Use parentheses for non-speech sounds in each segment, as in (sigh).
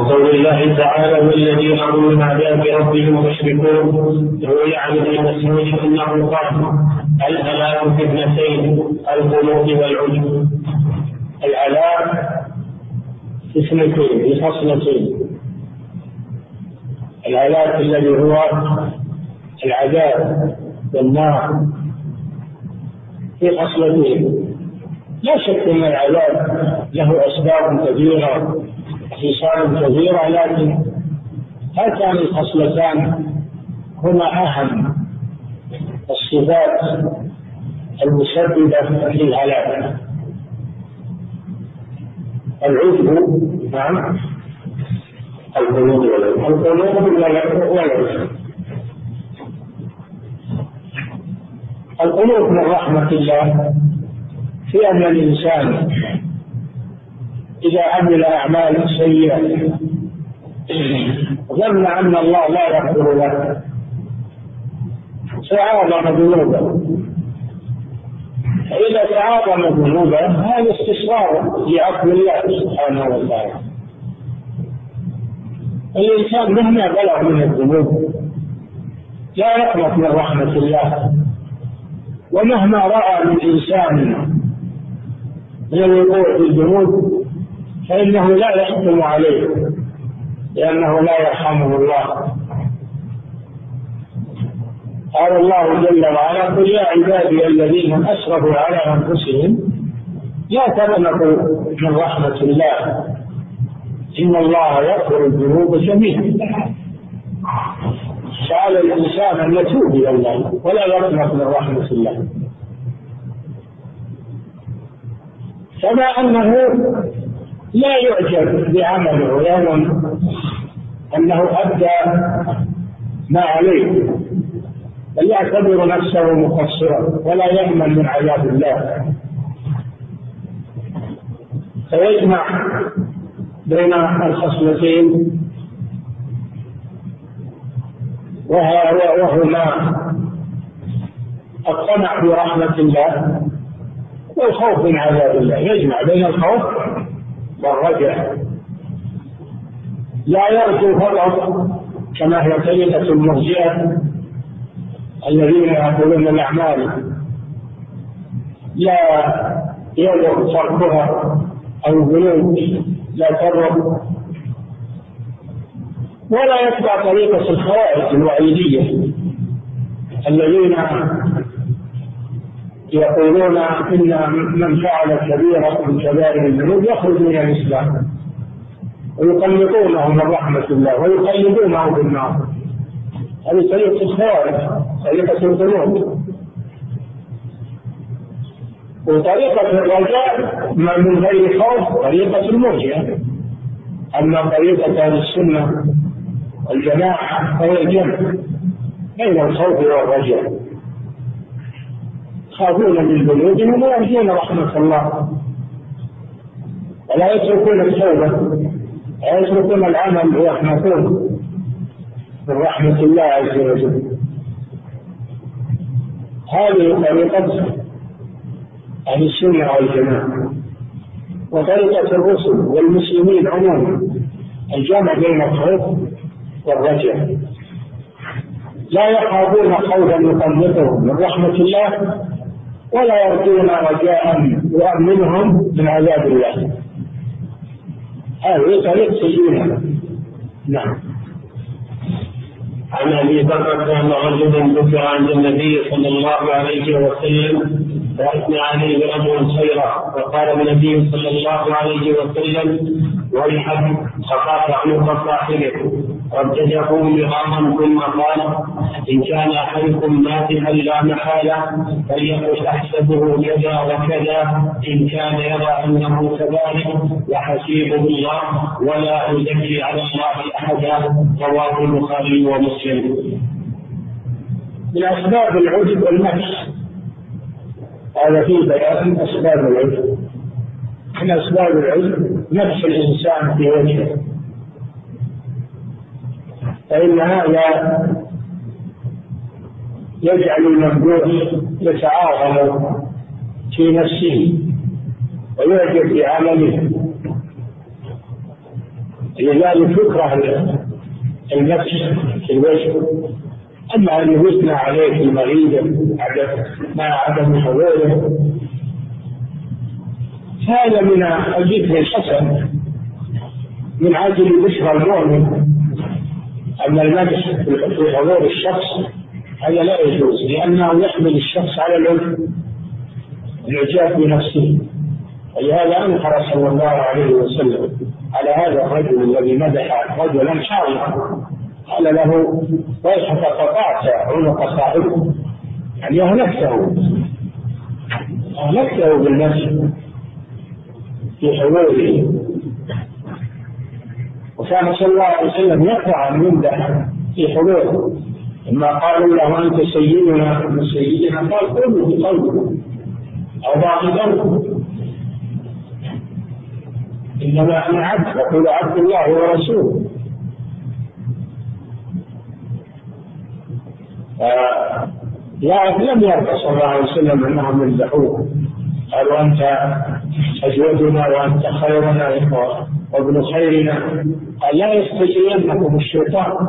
وقول الله تعالى والذين هم من عذاب ربهم مشركون روي عن ابن مسعود أنه قال الهلاك في اثنتين القلوب والعجب اثنتين في خصلتين. العذاب الذي هو العذاب والنار. في خصلتين. لا شك إن العذاب له أسباب كثيرة. خصال كثيره لكن هاتان الخصلتان هما أهم الصفات المسببه للهلاك العجب نعم. القلوب القلوب القلوب من رحمة الله في أن الإنسان إذا عمل أعمال سيئة. ظن أن الله لا يغفر له. تعاظم ذنوبه. فإذا تعاظم ذنوبه هذا استصغار لعفو الله سبحانه وتعالى. الإنسان مهما بلغ من الذنوب لا يقنط من رحمة الله. ومهما رأى من إنسان من الوقوع في الذنوب فإنه لا يحكم عليه لأنه لا يرحمه الله. قال الله جل وعلا قل يا عبادي الذين أسرفوا على أنفسهم لا تقنطوا من رحمة الله إن الله يغفر الذنوب جميعا. سأل الإنسان أن يتوب إلى الله ولا يقنط من رحمة الله. كما أنه لا يعجب بعمله ويظن أنه أدى ما عليه. بل يعتبر نفسه مقصرا ولا يأمن من عذاب الله. فيجمع بين الخصلتين وهما الطمع برحمة الله والخوف من عذاب الله. يجمع بين الخوف والرجع لا يرجو فقط كما هي طريقة المرجئة الذين يقولون الأعمال لا يضر تركها أو الذنوب لا تضر ولا يتبع طريقة الخوارج الوعيدية الذين يقولون إن من فعل كبيرة من كبائر الذنوب يخرج من الإسلام. ويقلدونه من رحمة الله ويقلدونه بالنار هذه طريقة الخوارج طريقة الذنوب وطريقة الرجاء من غير خوف طريقة المرجئة أما طريقة أهل السنة والجماعة فهي الجمع بين الخوف والرجاء. يخافون من ذنوبهم ويرجون رحمة الله. ولا يتركون التوبة ولا يتركون العمل ويحمقون من رحمة الله عز وجل. هذه طريقة أهل السنة والجماعة وطريقة الرسل والمسلمين عموما الجمع بين الخوف والرجاء. لا يخافون خوفا يقلقهم من رحمة الله ولا يرجون رجاء يؤمنهم من عذاب الله. هذه طريق سيئة نعم. عن أبي بكر ان رجلا ذكر عند النبي صلى الله عليه وسلم فاثنى عليه رجل خيرا فقال النبي صلى الله عليه وسلم ويحك سقط عنق صاحبه ردده مرارا ثم قال إن كان أحدكم ماتحا لا محالة فليقل أحسبه كذا وكذا إن كان يرى أنه كذلك وحسيبه الله ولا أزكي على الله أحدا. رواه البخاري ومسلم. من أسباب العجب والنفس هذا فيه بيان أسباب العجب. من أسباب العجب نفس الإنسان في وجهه. فإن هذا يجعل الممدوح يتعاظم في نفسه ويعجب بعمله لذلك يكره المسح في الوجه أما أن يثنى عليه في المريض مع عدم حضوره هذا من الذكر الحسن من أجل بشرى المؤمن. اما المدح في حضور الشخص هذا لا يجوز لأنه يحمل الشخص على الإعجاب بنفسه. ولهذا أنكر صلى الله عليه وسلم على هذا الرجل الذي مدح رجلا حائطا قال له ويحك قطعت عنق صاحبه يعني أهلكته. أهلكته بالنفس في حضوره. وكان صلى الله عليه وسلم ان يمدح في حضوره لما قالوا له أنت سيدنا من سيدنا قال قولوا بقلبه أو باطل إنما أنا عبد يقول عبد الله ورسوله. لا لم يرضى صلى الله عليه وسلم أنهم يمدحوه قالوا أنت أجودنا وأنت خيرنا وابن خيرنا قال لا يستجيبنكم الشيطان.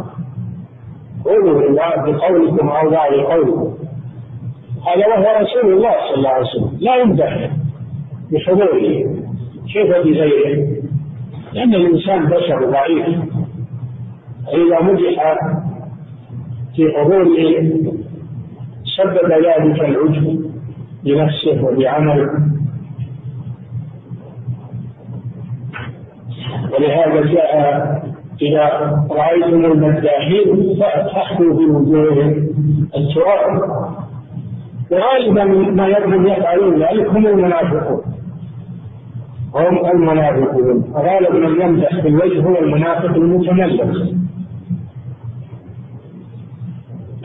قولوا بقولكم أو بعد قولكم هذا وهو رسول الله صلى الله عليه وسلم. لا يمدح بحضوره. كيف بغيره؟ لأن الإنسان بشر ضعيف. اذا مدح في حضوره سبب ذلك العجب بنفسه وبعمله. ولهذا جاء إذا رأيتم المداحين فأتحكوا بوجوههم التراب. وغالبا ما يظهر يفعلون ذلك هم المنافقون. هم المنافقون. غالب من يمدح بالوجه هو المنافق المتملك.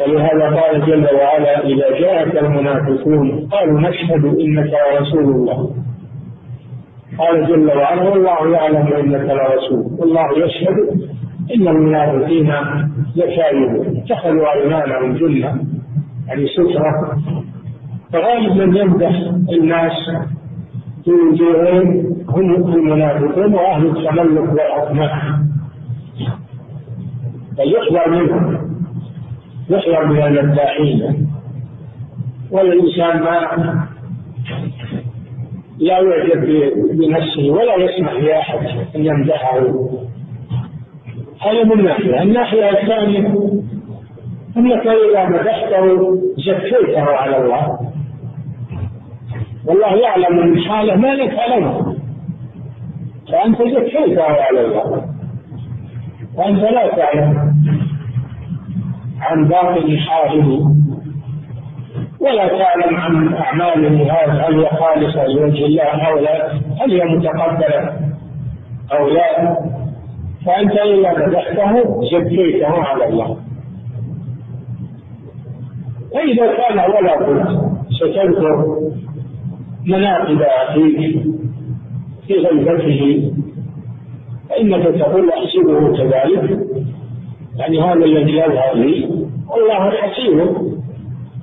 ولهذا قال جل وعلا إذا جاءك المنافقون قالوا نشهد إنك رسول الله. قال جل وعلا والله يعلم انك لرسول. والله يشهد إن المنافقين لكاذبون اتخذوا أيمانهم جنه يعني سترة. فغالب من يمدح الناس في وجوههم هم المنافقون وأهل التملك والأطماع. بل يحذر منهم يحذر من المداحين. والإنسان ما لا يعجب بنفسه ولا يسمح لأحد أن يمدحه. هذا من ناحية، الناحية الثانية إنك إذا مدحته زكيته على الله. والله يعلم من حاله ما لك عليه. فأنت زكيته على الله. وانت لا تعلم عن باطن حاله. ولا تعلم عن أعماله هذا هل هي خالصة لوجه الله أو لا هل هي متقبلة أو لا. فأنت إذا مدحته زكيته على الله. وإذا كان ولا قلت ستذكر مناقب أخيك في غيبته. فإنك تقول أحسبه كذلك. يعني هذا الذي يظهر لي والله حسيبه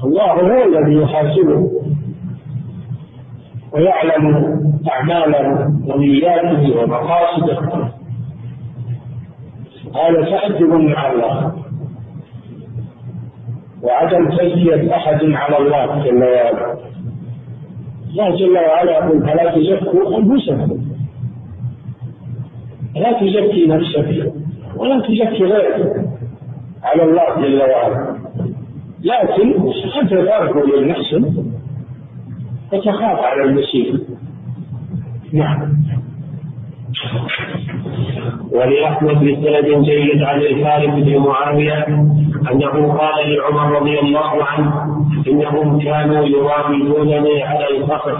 الله هو الذي يحاسبه ويعلم أعماله ونياته ومقاصده. هذا تأدب مع الله. وعدم تزكية أحد على الله جل وعلا. الله جل وعلا يقول فلا تزكوا أنفسكم. لا تزكي نفسك. ولا تزكي غيرك. على الله جل وعلا. لكن أنت ترجو للمحسن وتخاف على المسيء. نعم. ولأحمد بسند جيد عن الحارث بن معاوية. أنه قال لعمر رضي الله عنه إنهم كانوا يراودونني على الفخر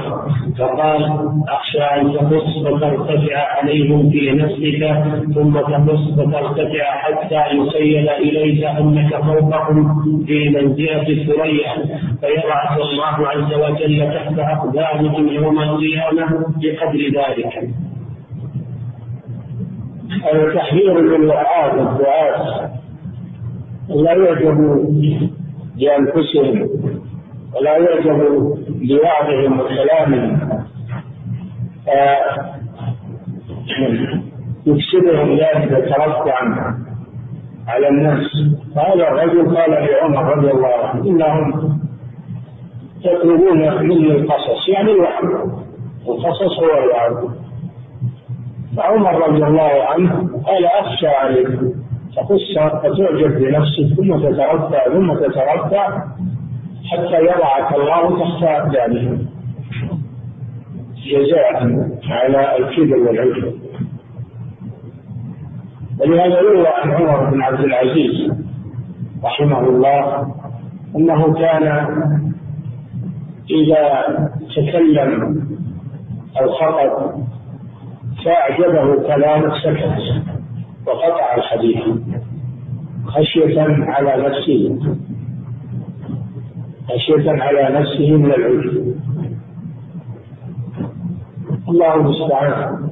فقال أخشى أن تقص فترتفع عليهم في نفسك ثم تقص فترتفع حتى يخيل إليك أنك فوقهم في منزلة الثريا. فيبعث الله عز وجل تحت أقدامهم يوم القيامة بقدر ذلك. التحذير من الدعاة لا يعجبوا بأنفسهم ولا يعجبوا بوعظهم وكلامهم يكسبهم ذلك يترفع على الناس. فهذا الرجل قال لعمر رضي الله عنه إنهم يطلبون مني القصص. يعني الوحي. القصص هو الوحي. فعمر رضي الله عنه قال أخشى عليكم. تقص فتعجب بنفسك ثم تترفع ثم تترفع حتى يضعك الله تحت اقدامهم جزاء على الكبر والعجب. ولهذا يروى عن عمر بن عبد العزيز رحمه الله أنه كان إذا تكلم أو خطب فأعجبه كلامه سكت. وقطع الحديث خشية على نفسه. خشية على نفسه من العجب الله المستعان.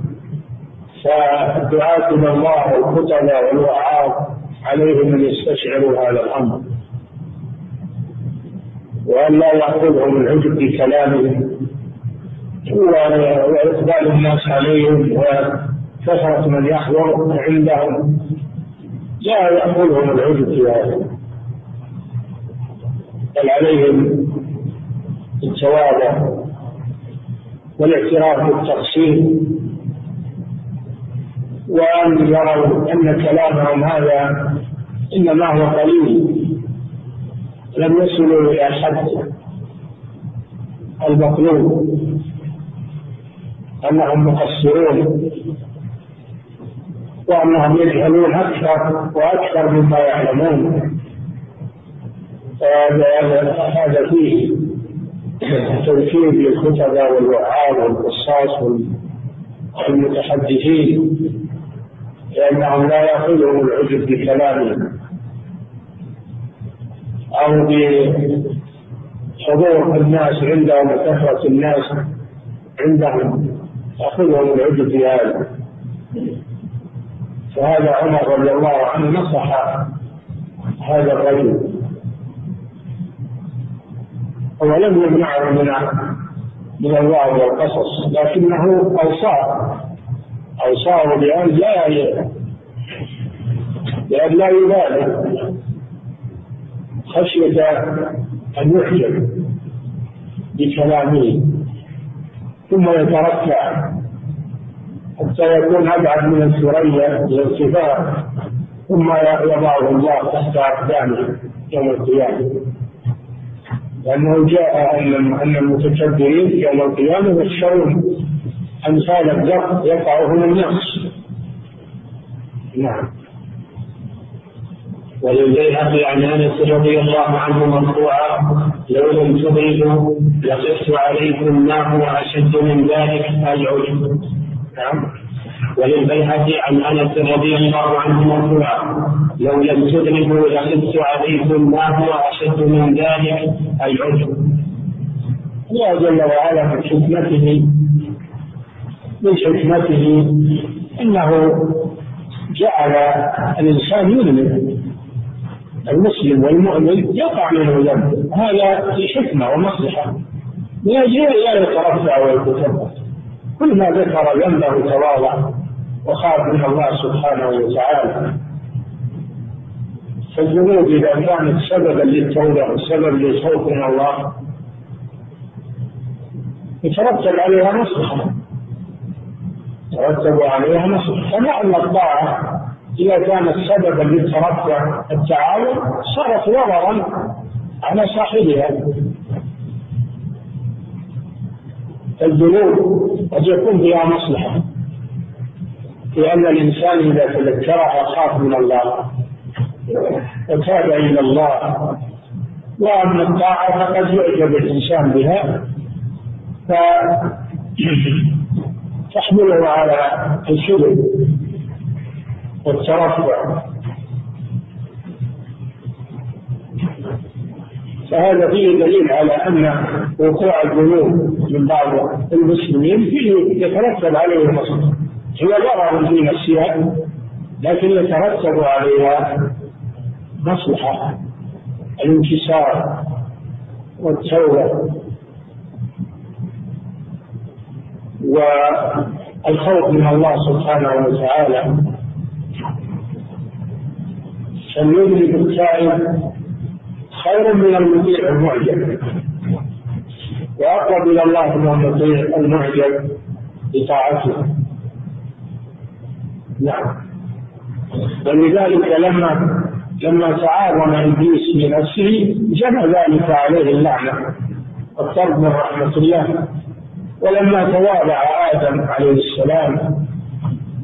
فالدعاة إلى الله والخطبة والوعاظ عليهم أن يستشعروا هذا الأمر. وأن لا يأخذهم العجب بكلامهم وإقبال الناس عليهم وكثرة من يحضر عندهم. لا يأخذهم العجب في هذا. بل عليهم التواضع والاعتراف بالتقصير. وأن يروا أن كلامهم هذا إنما هو قليل. لم يصلوا إلى حد المطلوب. أنهم مقصرون. وأنهم يجهلون أكثر وأكثر مما يعلمون. هذا فيه توكيد للخطباء والوعاظ والقصاص والمتحدثين لأنهم لا يأخذهم العجب بكلامهم أو بحضور الناس عندهم وكثرة الناس عندهم يأخذهم العجب بهذا. فهذا عمر رضي الله عنه نصح هذا الرجل. ولم يمنعه من من الوعظ والقصص لكنه أوصاه أوصاه بأن لا بأن لا يبالغ خشية أن يحجب بكلامه ثم يترفع حتى يكون أبعد من الثريا الارتفاع ثم يضعه الله تحت أقدامه يوم القيامة. لأنه جاء أن أن المتكبرين يوم القيامة يخشون أمثال الزرق يقعهم الناس نعم. وللبيهقي عن أنس رضي الله عنه مرفوعا لو لم تبردوا لقفت عليكم ما هو أشد من ذلك العجب. وللبيهقي عن أنس رضي الله عنه مرفوعا. لو لم تدركوا لقفت عليكم ما هو اشد من ذلك العجب. الله جل وعلا من حكمته من حكمته إنه جعل الإنسان يؤمن المسلم والمؤمن يقع منه ذنب. هذا في حكمة ومصلحة. من أجل لا يترفع ويتكبر كل ما ذكر ذنبه تواضع وخاف من الله سبحانه وتعالى. فالذنوب إذا كانت سببا للتوبة وسبب للخوف من الله يترتب عليها مصلحه يترتب عليها مصلحه فنعم الطاعة إذا كانت سببا للترفع التعاون صارت وضرا على صاحبها. الذنوب قد يكون فيها مصلحة لأن الإنسان إذا تذكرها خاف من الله وتاب إلى الله وأما الطاعة فقد يعجب الإنسان بها فتحمله على الشرك والترفع. فهذا فيه دليل على أن وقوع الذنوب من بعض المسلمين فيه يترتب عليه المصلحه هي ضرر في نفسها لكن يترتب عليها مصلحة الانكسار والتوبة و الخوف من الله سبحانه وتعالى. فليدرك التائب خير من المطيع المعجب. وأقرب إلى الله من المطيع المعجب بطاعته. نعم. ولذلك لما لما تعاظم إبليس بنفسه جمع ذلك عليه اللعنة والطرد من رحمة الله. ولما تواضع آدم عليه السلام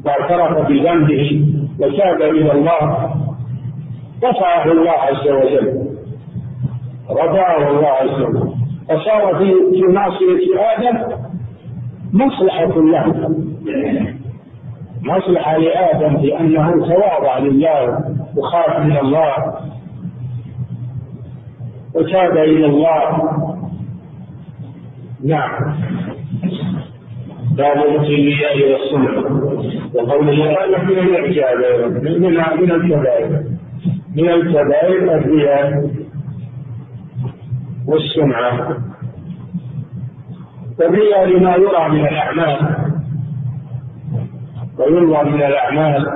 واعترف بذنبه وتاب إلى الله رفعه الله عز وجل. رفعه الله عز وجل. فصار في في معصية آدم مصلحة له. مصلحة لآدم بأنه تواضع لله وخاف من الله وتاب إلى الله. نعم. باب الكبرياء والسمع وقول الله من الإعجاب من من الكبائر. من الكبائر الرياء والسمعة. والرياء لما يرى من الأعمال وينظر من الأعمال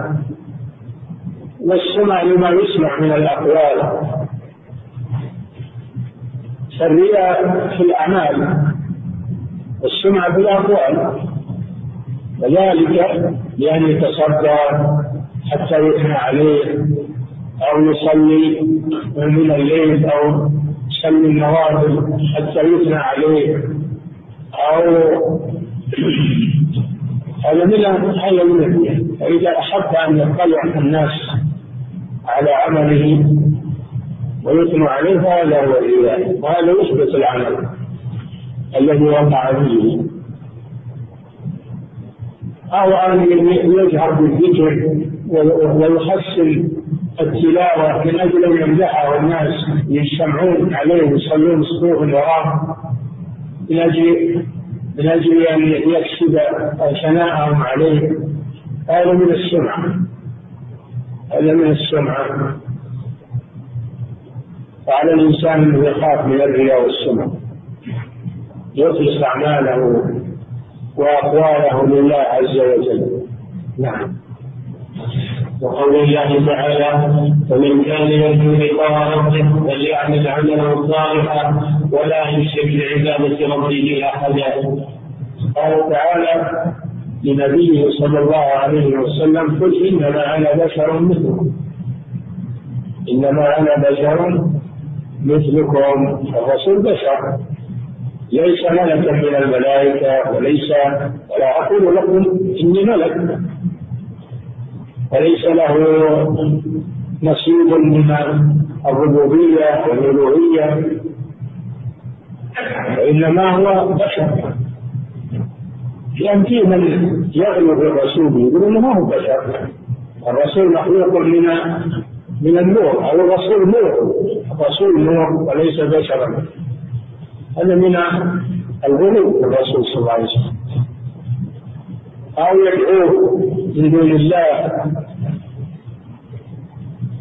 والسمع لما يسمع من الأقوال. فالرياء في الأعمال والسمع في الأقوال. وذلك لأن يتصدى حتى يثنى عليه أو يصلي من الليل أو يصلي النوافل حتى يثنى عليه. أو (clears throat) هذا من هذا من فإذا أحب أن يطلع الناس على عمله ويثنوا عليه فهذا هو الإله وهذا يثبت العمل الذي وقع فيه. أو أن يجهر بالذكر ويحسن التلاوة من أجل أن يمدحه الناس يجتمعون عليه ويصلون صفوف وراه من أجل من أجل أن يكسب ثناءهم عليه. هذا من السمعة. هذا من السمعة. فعلى الإنسان أنه يخاف من الرياء والسمعة. يخلص أعماله وأقواله لله عز وجل. نعم. وقول الله تعالى فمن كان يرجو لقاء ربه فليعمل عملا صالحا ولا يشرك بعبادة ربه أحدا. قال تعالى لنبيه صلى الله عليه وسلم قل إنما أنا بشر مثلكم. إنما أنا بشر مثلكم الرسول بشر. ليس ملكا من الملائكة وليس ولا أقول لكم إني ملك. وليس له نصيب من الربوبية والألوهية وإنما هو بشر. لأن في من يغلو بالرسول يقول إنه ما هو بشر. الرسول مخلوق من من النور أو الرسول نور. الرسول نور وليس بشرا. هذا من الغلو بالرسول صلى الله عليه وسلم. أو يدعوه من دون الله.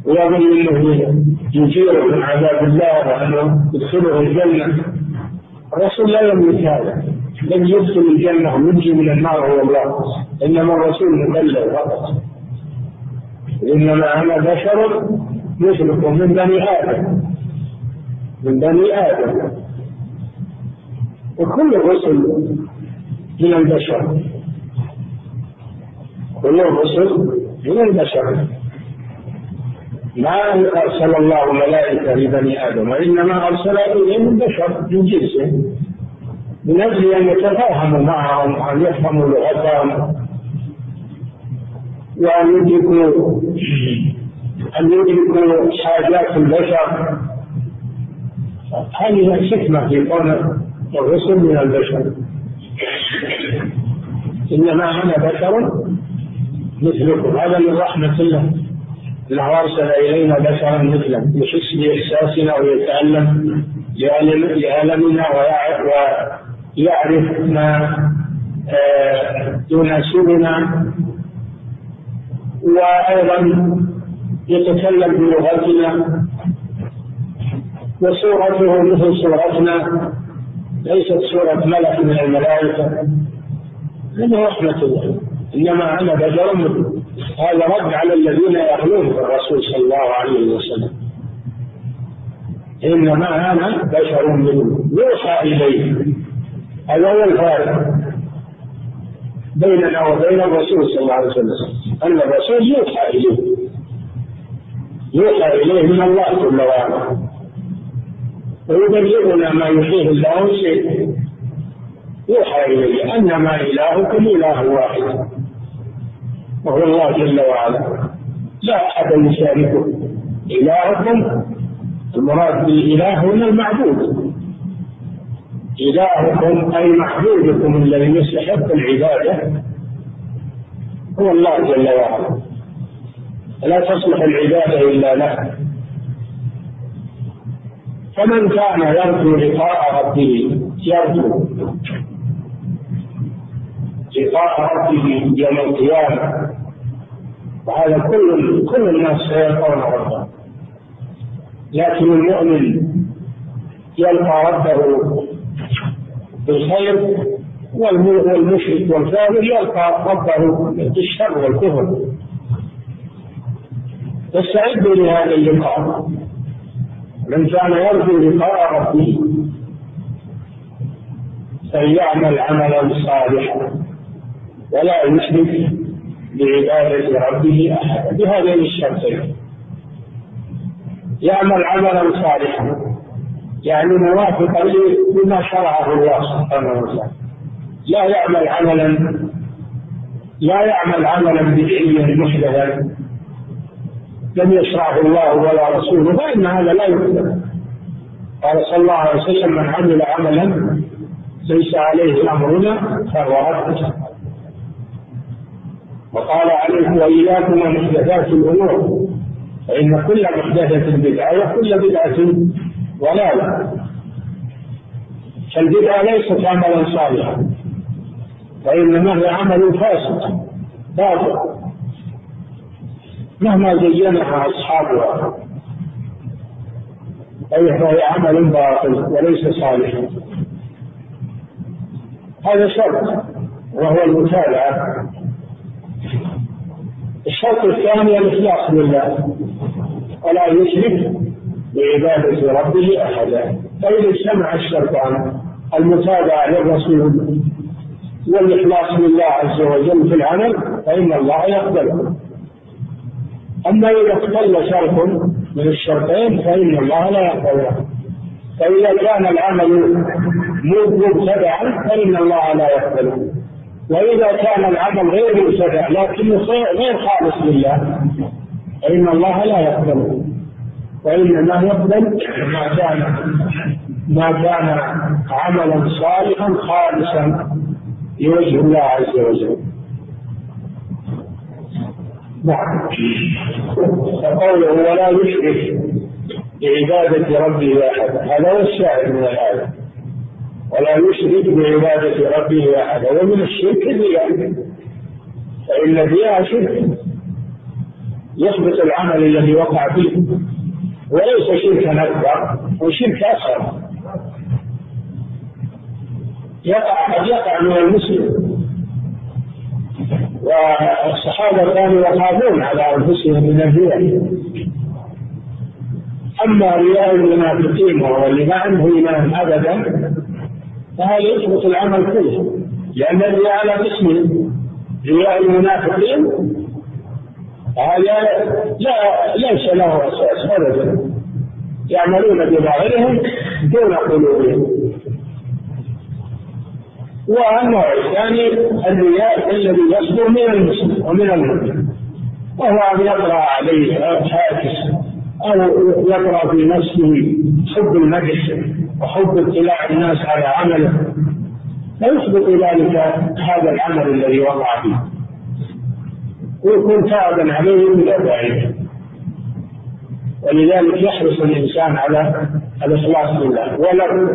ويظن انه يجيره من عذاب الله وانه يدخله الجنة. الرسول لا يملك هذا. لن يدخل الجنة وينجي من النار هو الله إنما الرسول مبلغ فقط. إنما أنا بشر مثلكم من بني آدم. من بني آدم. وكل الرسل من البشر. كل الرسل من البشر. ما أرسل الله ملائكة لبني آدم وإنما أرسل إليهم البشر من جنسه من أجل أن يتفاهموا معهم وأن يفهموا لغتهم وأن يدركوا أن يدركوا حاجات البشر. هذه الحكمة في كون الرسل من البشر. إنما أنا بشر مثلكم هذا من رحمة الله. انه ارسل إلينا بشرا مثلا يحس باحساسنا ويتألم لالمنا ويعرف ما آه، يناسبنا وأيضا يتكلم بلغتنا وصورته مثل صورتنا. ليست صورة ملك من الملائكة. هذا رحمة الله. إنما أنا بشر مثل. هذا رد على الذين يغلون في الرسول صلى الله عليه وسلم. إنما أنا بشر منه يوحى إليه هذا هو الفارق بيننا وبين الرسول صلى الله عليه وسلم. أن الرسول يوحى إليه. يوحى إليه من الله جل وعلا. ويبلغنا ما يحييه الله شيء يوحى إليه. أنما إلهكم إله واحد. وهو الله جل وعلا. لا أحد يشاركه إلهكم المراد بالإله هنا المعبود. إلهكم أي معبودكم الذي يستحق العبادة هو الله جل وعلا. لا تصلح العبادة إلا له. فمن كان يرجو لقاء ربه يرجو. لقاء ربه يوم القيامة. وهذا كل كل الناس سيلقون ربه. لكن المؤمن يلقى ربه بالخير والمشرك والكافر يلقى ربه بالشر والكفر. فاستعدوا لهذا اللقاء. من كان يرجو لقاء ربه فليعمل عملا صالحا. ولا يشرك بعبادة ربه أحدا بهذين الشرطين. يعمل عملا صالحا. يعني موافقا لما شرعه الله سبحانه وتعالى. لا يعمل عملا لا يعمل عملا بدعيا محدثا. لم يشرعه الله ولا رسوله فإن هذا لا يقبل. قال صلى الله عليه وسلم من عمل عملا ليس عليه أمرنا فهو رد. وقال عليكم وإياكم ومحدثات الأمور فإن كل محدثة بدعة وكل بدعة ضلالة. فالبدعة ليست عملا صالحا وإنما هي عمل فاسد باطل. مهما زينها أصحابها فهي عمل باطل وليس صالحا هذا شرط وهو المتابعة. الشرط الثاني الإخلاص لله. ولا يشرك بعبادة ربه أحدا. فإذا اجتمع الشرطان المتابعة للرسول والإخلاص لله عز وجل في العمل فإن الله يقبله أما إذا اختل شرط من الشرطين فإن الله لا يقبله فإذا كان العمل مبتدعا فإن الله لا يقبله وإذا كان العمل غير مبتدع لكنه غير خالص لله فإن الله لا يقبله وإنما يقبل ما كان ما كان عملا صالحا خالصا لوجه الله عز وجل. نعم. فقوله ولا يشرك بعبادة ربه أحدا هذا هو الشاهد من الآية. ولا يشرك بعبادة ربه أحدا ومن الشرك الرياء فإن فيها شرك. يثبت العمل الذي وقع فيه. وليس شركا أكبر وشرك أصغر. يقع قد يقع من المسلم. والصحابة كانوا يخافون على أنفسهم من الرياء أما رياء المنافقين وهو اللي ما عنده إيمان أبدا فهذا يثبت العمل كله لأن الرياء على قسمين رياء المنافقين هذا لا ليس له أساس ابدا. يعملون بظاهرهم دون قلوبهم. والنوع الثاني الرياء الذي يصدر من المسلم ومن المؤمن وهو أن يقرا عليه هاجس أو يقرا في نفسه حب المدح وحب اطلاع الناس على عمله. فيثبت ذلك هذا العمل الذي وقع فيه. ويكون تابا عليه بلا داعي ولذلك يحرص الإنسان على الإخلاص لله. ولو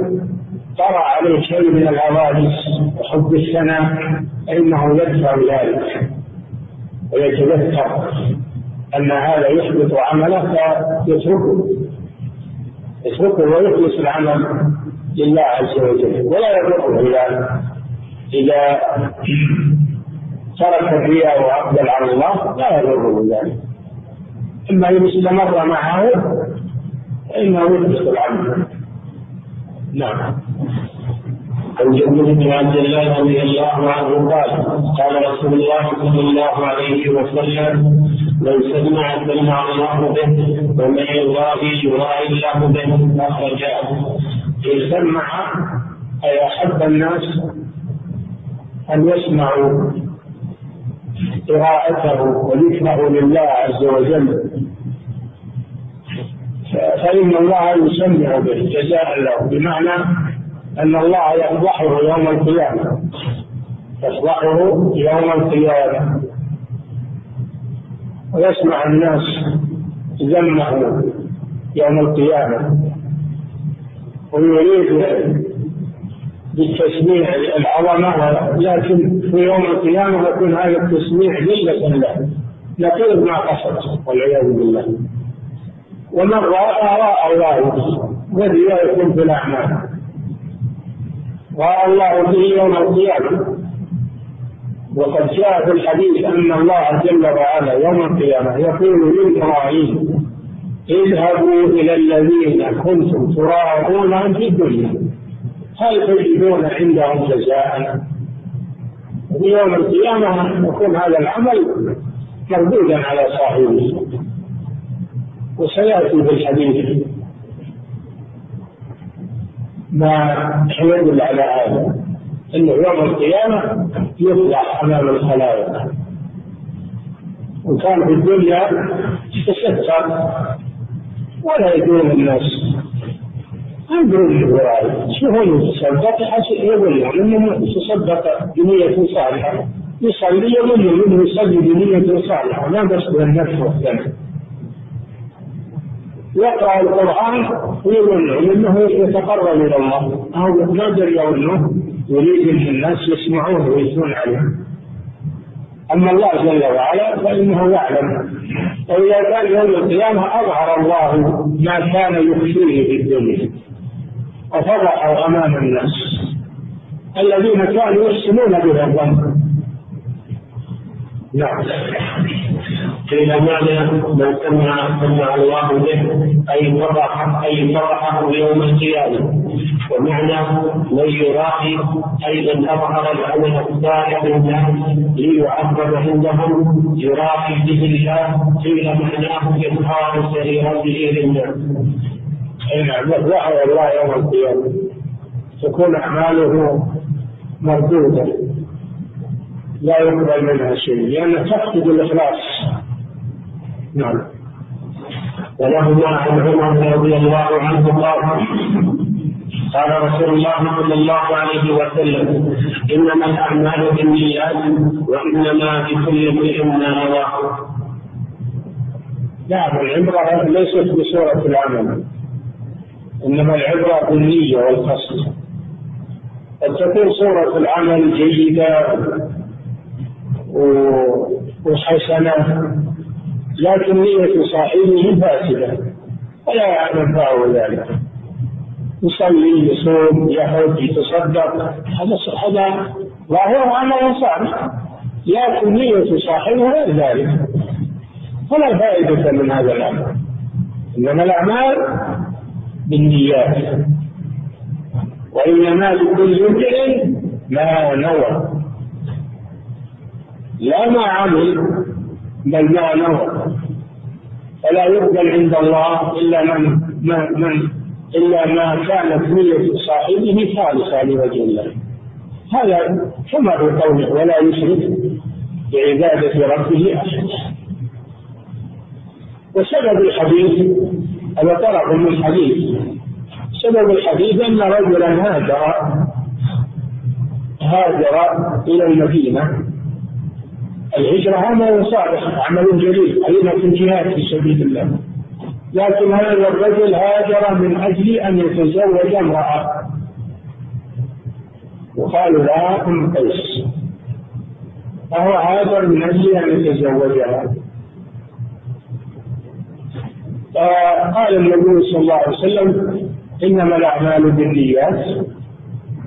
طرأ عليه شيء من العواجز وحب الثناء فإنه يدفع ذلك ويتذكر أن هذا يحبط عمله فيتركه. يتركه ويخلص العمل لله عز وجل ولا يضره إلى إذا ترك الرياء وأقبل على الله لا يضره ذلك إما إن استمر معه فإنه يدخل عنه نعم. عن جابر بن عبد الله رضي الله عنه قال قال رسول الله صلى الله عليه وسلم من سمع سمع الله به ومن يضاهي يضاهي الله به اخرجاه إن سمع أي أحب الناس أن يسمعوا قراءته وذكره لله عز وجل. فإن الله يسمع به جزاء له بمعنى أن الله يفضحه يوم القيامة. يفضحه يوم القيامة. ويسمع الناس ذمه يوم القيامة. ويريد بالتسميع العظمة لكن في يوم القيامة يكون هذا التسميع ذلة له. نقيض ما قصد والعياذ بالله. ومن رأى رأى الله والرياء يكون في الأعمال. رأى الله به يوم القيامة. وقد جاء في الحديث أن الله جل وعلا يوم القيامة يقول للمراعين اذهبوا إلى الذين كنتم تراءونهم في الدنيا. هل تجدون عندهم جزاء؟ في يوم القيامة يكون هذا العمل مردودا على صاحبه. وسيأتي في الحديث ما يدل على هذا. إنه يوم القيامة يطلع أمام الخلائق. وكان في الدنيا يتستر ولا يدون الناس. ما يدرون الوراء يشوفون يتصدق يظنون أنه يتصدق بنية صالحة. يصلي يظن أنه يصلي بنية صالحة. ما بس النفس والدم يقرأ القرآن ويظن أنه يتقرب إلى الله. أو ما دري انه يريد أن الناس يسمعونه ويثنون عليه أما الله جل وعلا فإنه يعلم. واذا كان يوم القيامة أظهر الله ما كان يخفيه في الدنيا وفضحه أمام الناس الذين كانوا يحسنون به الظن. نعم. قيل معنى من سمع سمع الله به أي فرح أي فرحه يوم القيامة. ومعنى من يراقي اي من أظهر العمل الصالح لله ليعذب عندهم يراقي به الله قيل معناه إظهار سريرته للناس. اي نعم يظهر الله يوم القيامة تكون أعماله مردودة لا يقبل منها شيء لأنها تفقد الإخلاص. نعم. ولهما عن عمر رضي الله عنه قال قال رسول الله صلى الله عليه وسلم إنما الأعمال بالنيات وإنما لكل امرئ ما نواه. نعم العبرة ليست بصورة العمل إنما العبرة بالنية والقصد. قد تكون صورة العمل جيدة وحسنة لكن نية صاحبه فاسدة. ولا ينفعه ذلك. يصلي يصوم يحج يتصدق. هذا هذا ظاهره عمل صالح. لكن نية صاحبه غير ذلك. فلا فائدة من هذا العمل إنما الأعمال بالنيات. وإنما لكل امرئ ما نوى. لا ما عمل بل ما نوى فلا يقبل عند الله إلا من ما من إلا ما كانت نية صاحبه خالصة لوجه الله. هذا كما في قوله ولا يشرك بعبادة ربه أحدا وسبب الحديث هذا طرف من الحديث. سبب الحديث أن رجلا هاجر هاجر إلى المدينة. الهجرة عمل صالح عمل جليل أيضا في الجهاد في سبيل الله. لكن هذا الرجل هاجر من أجل أن يتزوج امرأة. وقالوا لها أم قيس. فهو هاجر من أجل أن يتزوجها. فقال النبي صلى الله عليه وسلم إنما الأعمال بالنيات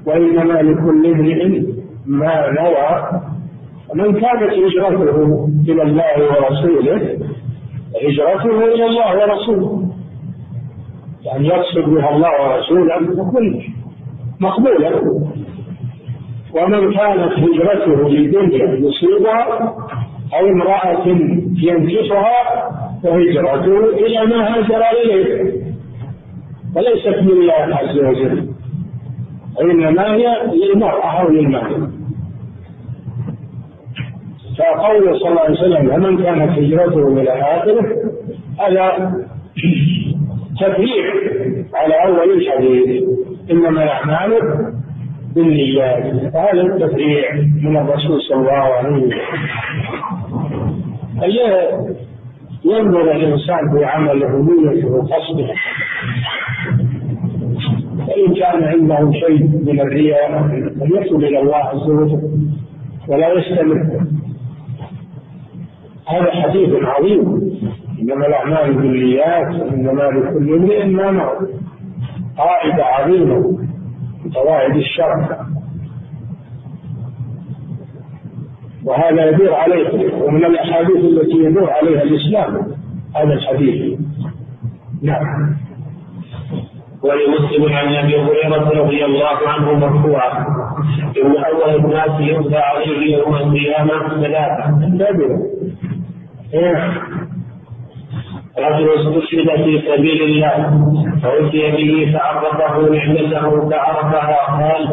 وإنما لكل امرئ ما نوى. من كانت هجرته إلى الله ورسوله هجرته إلى الله ورسوله. يعني يقصد بها الله ورسوله تكون مقبولة ومن كانت هجرته لدنيا يصيبها أو امرأة ينكشها فهجرته إلى ما هاجر إليه. وليست لله عز وجل وإنما هي للمرأة أو للمال. فقوله صلى الله عليه وسلم ومن كانت هجرته إلى آخره هذا تفريع على أول الحديث إنما الأعمال بالنيات هذا التفريع من الرسول صلى الله عليه وسلم. ينظر الإنسان في عمله نيته وقصده فإن كان عنده شيء من الرياء فليتوب إلى الله عز وجل ولا يستمر. هذا حديث عظيم. إنما الأعمال بالنيات إنما لكل امرئ ما نوى. قاعدة عظيمة من قواعد الشرع. وهذا يدور عليه ومن الأحاديث التي يدور عليها الإسلام هذا الحديث. نعم. ولمسلم عن أبي هريرة رضي الله عنه مرفوعا. إن أول الناس يؤتى عليه يوم القيامة ثلاثة. Yeah. رجل استشهد في سبيل الله فأتي به فعرفه نعمته فعرفها قال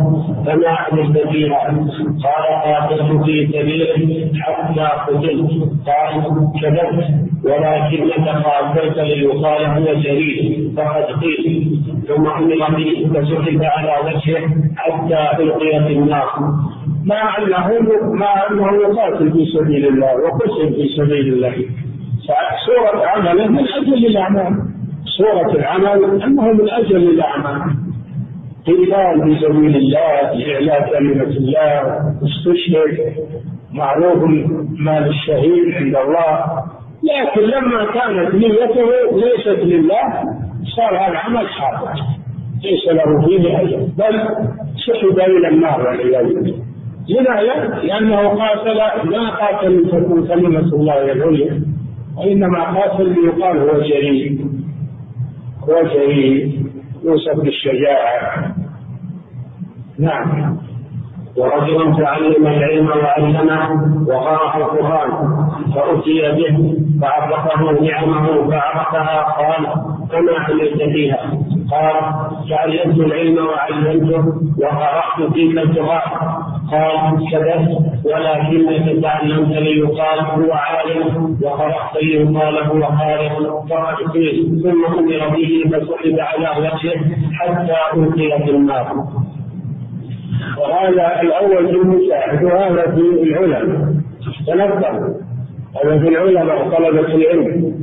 فما عملت فيها؟ قال قاتلت في سبيلك حتى قتلت. قال كذبت ولكنك قاتلت ليقال هو شريك فقد قيل. ثم أمر به فسحب على وجهه حتى القي في النار. مع أنه مع أنه يقاتل في سبيل الله وقتل في سبيل الله. صورة عمله من أجل الأعمال. صورة العمل أنه من أجل الأعمال. قتال في سبيل الله لإعلاء كلمة الله استشهد معروف مال الشهيد عند الله. لكن لما كانت نيته ليست لله صار هذا العمل حاضر. ليس له فيه أجر. بل سحب إلى النار والعياذ بالله. لماذا؟ لأنه قاتل ما قاتل لتكون كلمة الله العليا وإنما قاتل ليقال هو جريء. هو جريء يوصف بالشجاعة. نعم. ورجل تعلم العلم وعلمه وقرأ القرآن فأتي به فعرفه نعمه فعرفها قال فما عملت فيها؟ قال تعلمت العلم وعلمته وقرأت فيك القرآن. قال كذبت ولكنك تعلمت ليقال هو عالم وقرأت ليقال هو خالق فقد قيل. ثم أمر به فسحب على وجهه حتى ألقي في النار. وهذا الأول في المساعد وهذا في العلماء. تنبه هذا في العلماء طلبة العلم.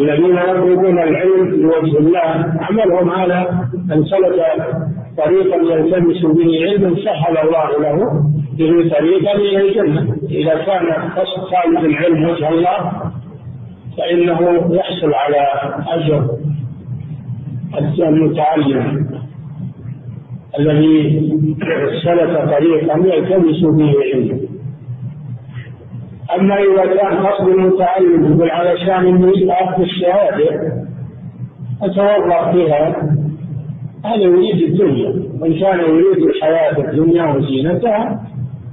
الذين يطلبون العلم لوجه الله عملهم على أن سلك طريقا يلتمس به علما سهل الله له. به طريقا إلى الجنه إذا كان قصد طالب العلم وجه الله فإنه يحصل على أجر المتعلم. الذي سلك طريقا يلتمس به علما أما إذا كان قصد المتعلم يقول علشان انه ياخذ الشهادة اتوظف بها هذا يريد الدنيا وإن كان يريد الحياة الدنيا وزينتها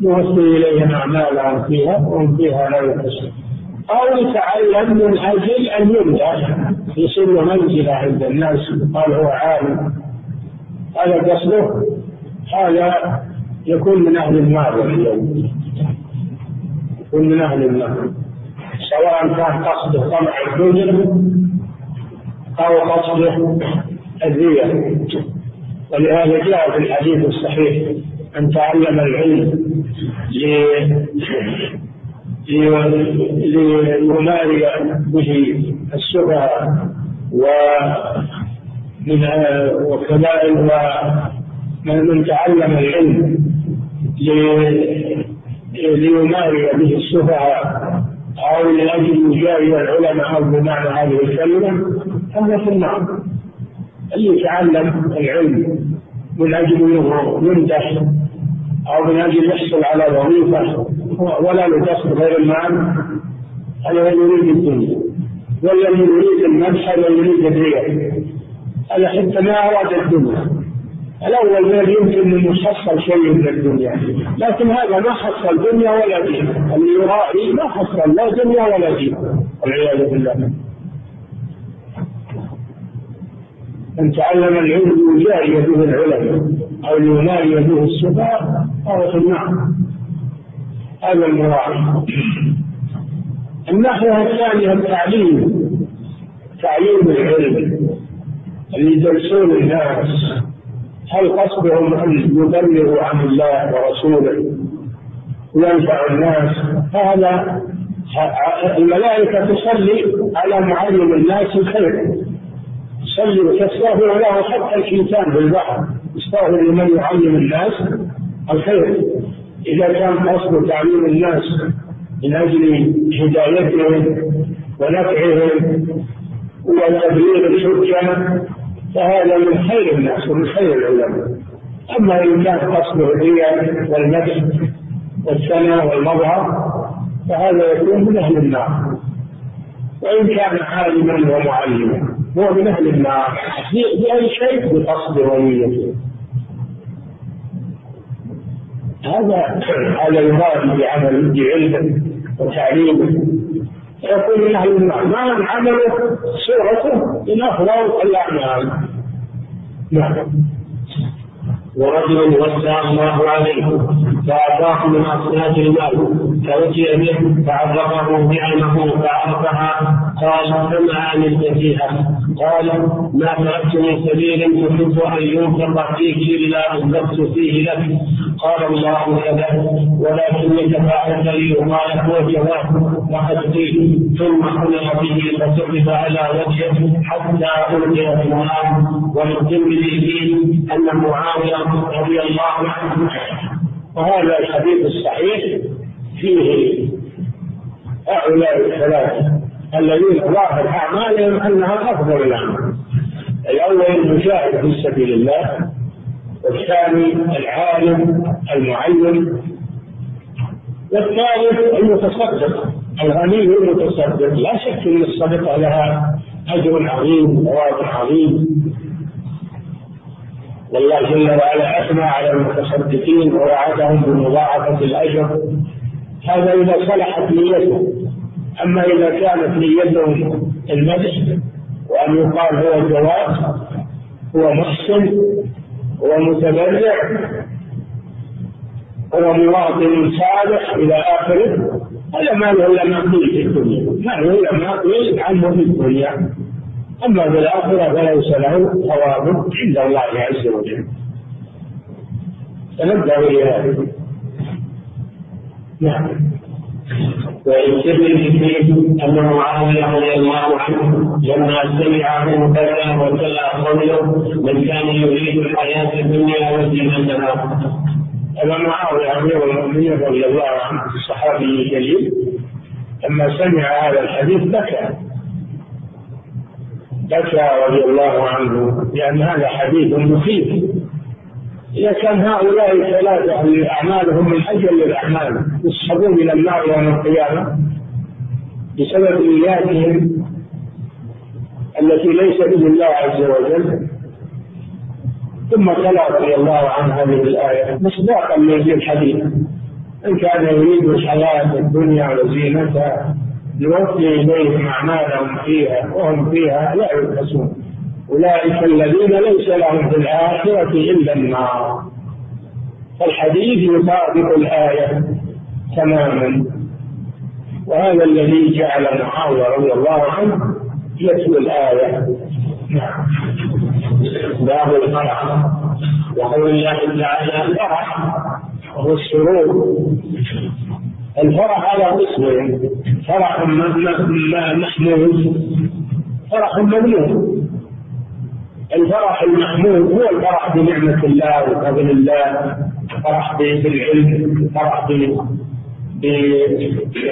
يوصل إليهم أعمالهم فيها وهم فيها لا يحسن أو يتعلم من أجل أن يمدح يصير منزلة عند الناس قال هو عالم. هذا قصده؟ هذا يكون من أهل النار والعياذ يكون من أهل النار. سواء كان قصده طمع الدنيا أو قصده الرياء ولهذا جاء في الحديث الصحيح أن تعلم العلم ليماري به السفهاء ومن وكذلك ومن تعلم العلم ليماري به السفهاء أو لأجل يجاري العلماء بمعنى هذه الكلمة هذا في النار اللي يتعلم العلم من أنه يمدح أو من أجل يحصل على وظيفة ولا لقصد غير المال هذا يريد الدنيا. والذي يريد المدح هذا يريد الرياء. هذا حتى ما أراد الدنيا. الأول ما يمكن أن يحصل شيء من الدنيا. لكن هذا ما حصل دنيا ولا دين. اللي يرائي ما حصل لا دنيا ولا دين. والعياذ بالله. من تعلم العلم يجاري به العلماء أو ينادي به السفهاء فهو في النار هذا المراعي. الناحية الثانية التعليم تعليم العلم. اللي يدرسون الناس هل قصدهم أن يبلغوا عن الله ورسوله؟ وينفع الناس. هذا الملائكة تصلي على معلم الناس الخير. تصلي وتستغفر له حتى الحيتان في البحر يستغفر لمن يعلم الناس الخير. إذا كان قصد تعليم الناس من أجل هدايتهم ونفعهم وتبليغ الحجة فهذا من خير الناس ومن خير العلماء. أما إن كان قصده الرياء والمدح والثناء والمظهر فهذا يكون من أهل النار. وإن كان عالما ومعلما هو من أهل النار. بأي شيء بقصد ونيته هذا هذا يراد بعمل بعلم وتعليمه يكون من أهل النار ما عمله صورته من افضل الاعمال نعم. ورجل وسع الله عليه فأعطاه من أصناف المال فأتي به فعرفه نعمه فعرفها قال فما عملت فيها قال ما تركت من سبيل تحب أن ينفق فيه إلا أنفقت فيه لك. قال الله كذا ولكنك فعلت لي وقال هو جواب وقد قيل ثم حمل به فسقط على وجهه حتى ألقي في النار. وللترمذي أن معاوية رضي الله عنه وهذا الحديث الصحيح فيه هؤلاء الثلاثة. الذين ظاهر أعمالهم أنها أفضل الأعمال. الأول المجاهد في سبيل الله والثاني العالم المعلم والثالث المتصدق الغني المتصدق. لا شك أن الصدقة لها أجر عظيم ثواب عظيم. والله جل وعلا أثنى على المتصدقين ووعدهم بمضاعفة الأجر. هذا إذا صلحت نيته. أما إذا كانت نيته المدح وأن يقال هو جواد هو محسن هو متبرع هو مواطن صالح إلى آخره هذا ما له إلا ما قيل في الدنيا ما له إلا ما قيل عنه في الدنيا. أما في الآخرة فليس له ثواب عند الله عز وجل. فنبدأ إلى نعم. ويستدل فيه أن معاوية رضي الله عنه لما سمع منه كذا وكذا قوله من كان يريد الحياة الدنيا وزينتها أبا معاوية أمير المؤمنين رضي الله عنه الصحابي الجليل لما سمع هذا الحديث بكى. بكى رضي الله عنه لأن هذا حديث مخيف إذا كان هؤلاء الثلاثة أعمالهم من أجل الأعمال يسحبون إلى النار يوم القيامة بسبب نياتهم التي ليس به الله عز وجل. ثم تلا رضي الله عنه هذه الآية مصداقا للحديث إن كان يريد الحياة الدنيا وزينتها نوفي إليهم أعمالهم فيها وهم فيها لا يلبسون أولئك الذين ليس لهم في الآخرة إلا النار. فالحديث يطابق الآية تماما. وهذا الذي جعل معاوية رضي الله عنه يتلو الآية. نعم. باب الفرح. وقول الله تعالى الفرح وهو السرور. الفرح على قسمين فرح محمود. فرح ممنوع. الفرح المحمود هو الفرح بنعمة الله وفضل الله الفرح بالعلم الفرح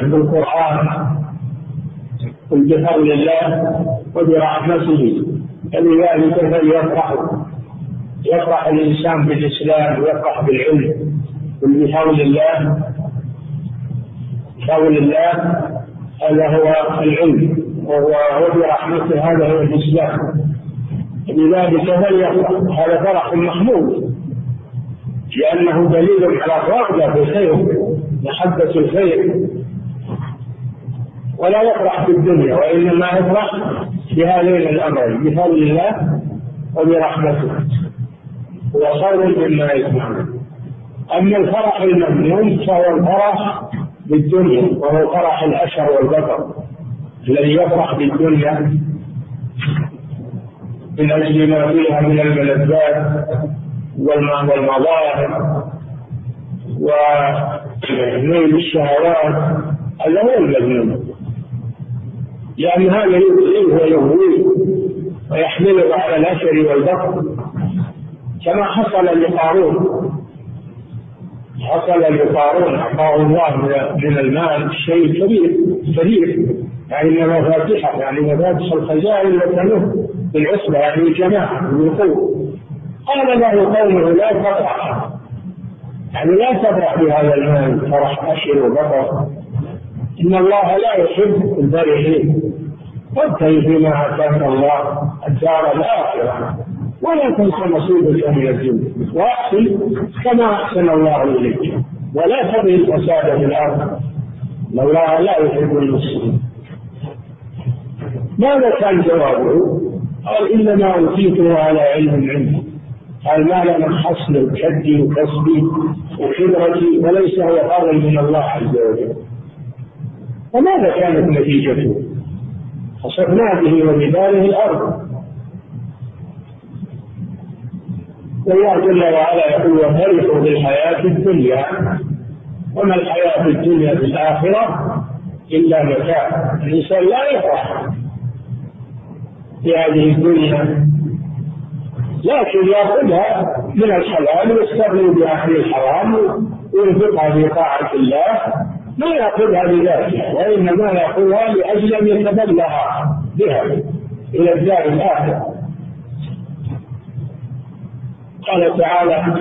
بالقرآن بفضل الله وبرحمته. فلذلك فليفرح يفرح الإنسان بالإسلام ويفرح بالعلم بحول الله بحول الله هذا هو العلم وهو وبرحمته هذا هو الإسلام. لذلك فليفرح هذا فرح محمود؟ لأنه دليل على الرغبة في الخير محبة الخير. ولا يفرح في الدنيا وإنما يفرح بهذين الأمرين بفضل الله وبرحمته. هو خير مما يسمعون. أما الفرح المذموم فهو الفرح بالدنيا وهو فرح الأشر والبطر الذي يفرح بالدنيا. من أجل ما فيها من الملذات والمظاهر ونيل الشهوات هذا هو المذموم. لأن هذا يؤذيه ويهويه ويحمله على الأشر والبطر كما حصل لقارون. حصل لقارون أعطاه الله من المال شيء كبير كبير. يعني مفاتيح يعني مفاتيح الخزائن وتنه بالعصبة يعني الجماعة بالقوة قال له قومه لا تفرح يعني لا تفرح بهذا المال فرح أشر وبطر. إن الله لا يحب الفرحين وابتغي فيما آتاك الله الدار الآخرة. ولا تنس نصيبك من الدنيا واحسن كما أحسن الله إليك. ولا تبغي الفساد في الأرض. لولا لا يحب المسلمين. ماذا كان جوابه؟ قال انما أوتيته على علم عندي قال ما لم حصل كدي وكسبي وخبرتي وليس هو فضل من الله عز وجل. فماذا كانت نتيجته؟ خسفنا به وبداره الأرض. والله جل وعلا يقول وفرحوا بالحياة الدنيا وما الحياة الدنيا في الآخرة إلا متاع. الإنسان لا يفرح. في هذه الدنيا. لكن يأخذها من الحلال ويستغني بها عن الحرام وينفقها في طاعة الله ما يأخذها لذاته وإنما يأخذها لأجل أن يتبلغ بها إلى الدار الآخرة. قال تعالى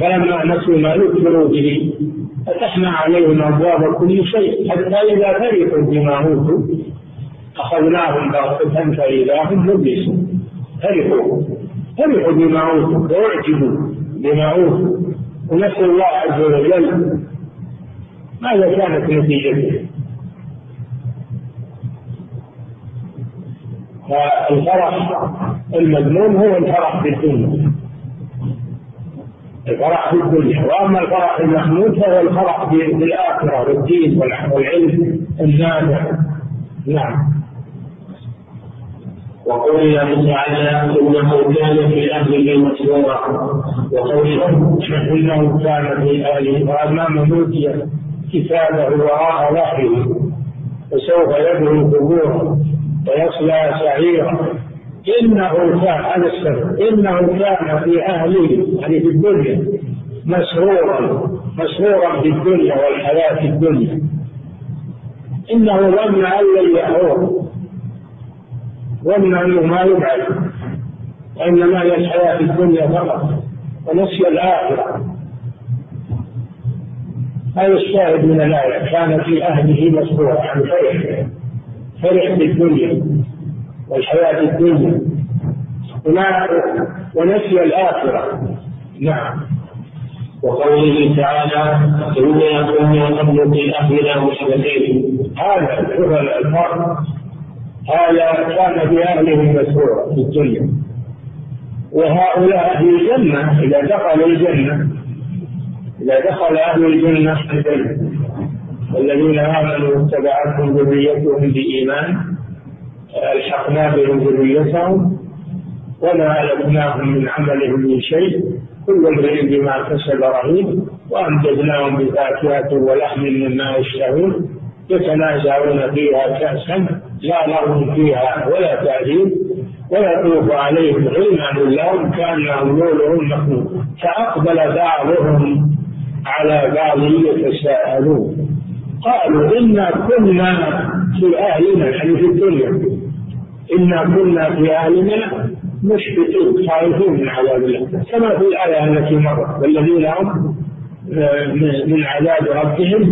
فلما نسوا ما ذكروا به فتحنا عليهم أبواب كل شيء حتى إذا فرحوا بما أوتوا أخذناهم بغته فاذا هم مبلسون. فرحوا فرحوا بما أوتوا. وأعجبوا بما أوتوا. ونسوا الله عز وجل ماذا كانت نتيجته؟ فالفرح المذموم هو الفرح بالدنيا الفرح في الدنيا. وأما الفرح المحمود فهو الفرح بالاخره والدين والعلم النافع. نعم. وقول الله تعالى إنه كان في اهله مسرورا وقوله إنه كان في اهله وامام موتي كتابه وراء ظهره فسوف يدعو ثبورا ويصلى سعيرا. إنه كان هذا السبب إنه كان في أهله يعني في الدنيا مسرورا مسرورا بالدنيا والحياة الدنيا. إنه ظن أن لن يحور ظن أنه ما يبعد وإنما هي الحياة في الدنيا فقط ونسي الآخرة. هذا الشاهد من الآية؟ كان في أهله مسرورا يعني فرح فرح بالدنيا والحياة الدنيا. ونسي الآخرة. نعم. وقوله تعالى إنا كنا قبل في أهلنا مشركين. هذا شوف الفرق. هذا كان في أهله مسرورا في الدنيا. وهؤلاء في الجنة إذا دخلوا الجنة إذا دخل أهل الجنة الجنة. والذين آمنوا واتبعتهم ذريتهم بإيمان ألحقنا بهم ذريتهم وما ألقناهم من عملهم من شيء كل امرئ بما كسب رهين وأمددناهم بفاكهة ولحم مما يشتهون يتنازعون فيها كأسا لا لهم فيها ولا تأثيم ويطوف عليهم. غلمان لهم كأنهم لؤلؤ مكنون فأقبل بعضهم على بعض يتساءلون. قالوا إنا كنا في أهلنا يعني في الدنيا. إنا كنا في أهلنا مشفقين خائفين من عذاب الله. كما في الآية التي مرت والذين هم من عذاب ربهم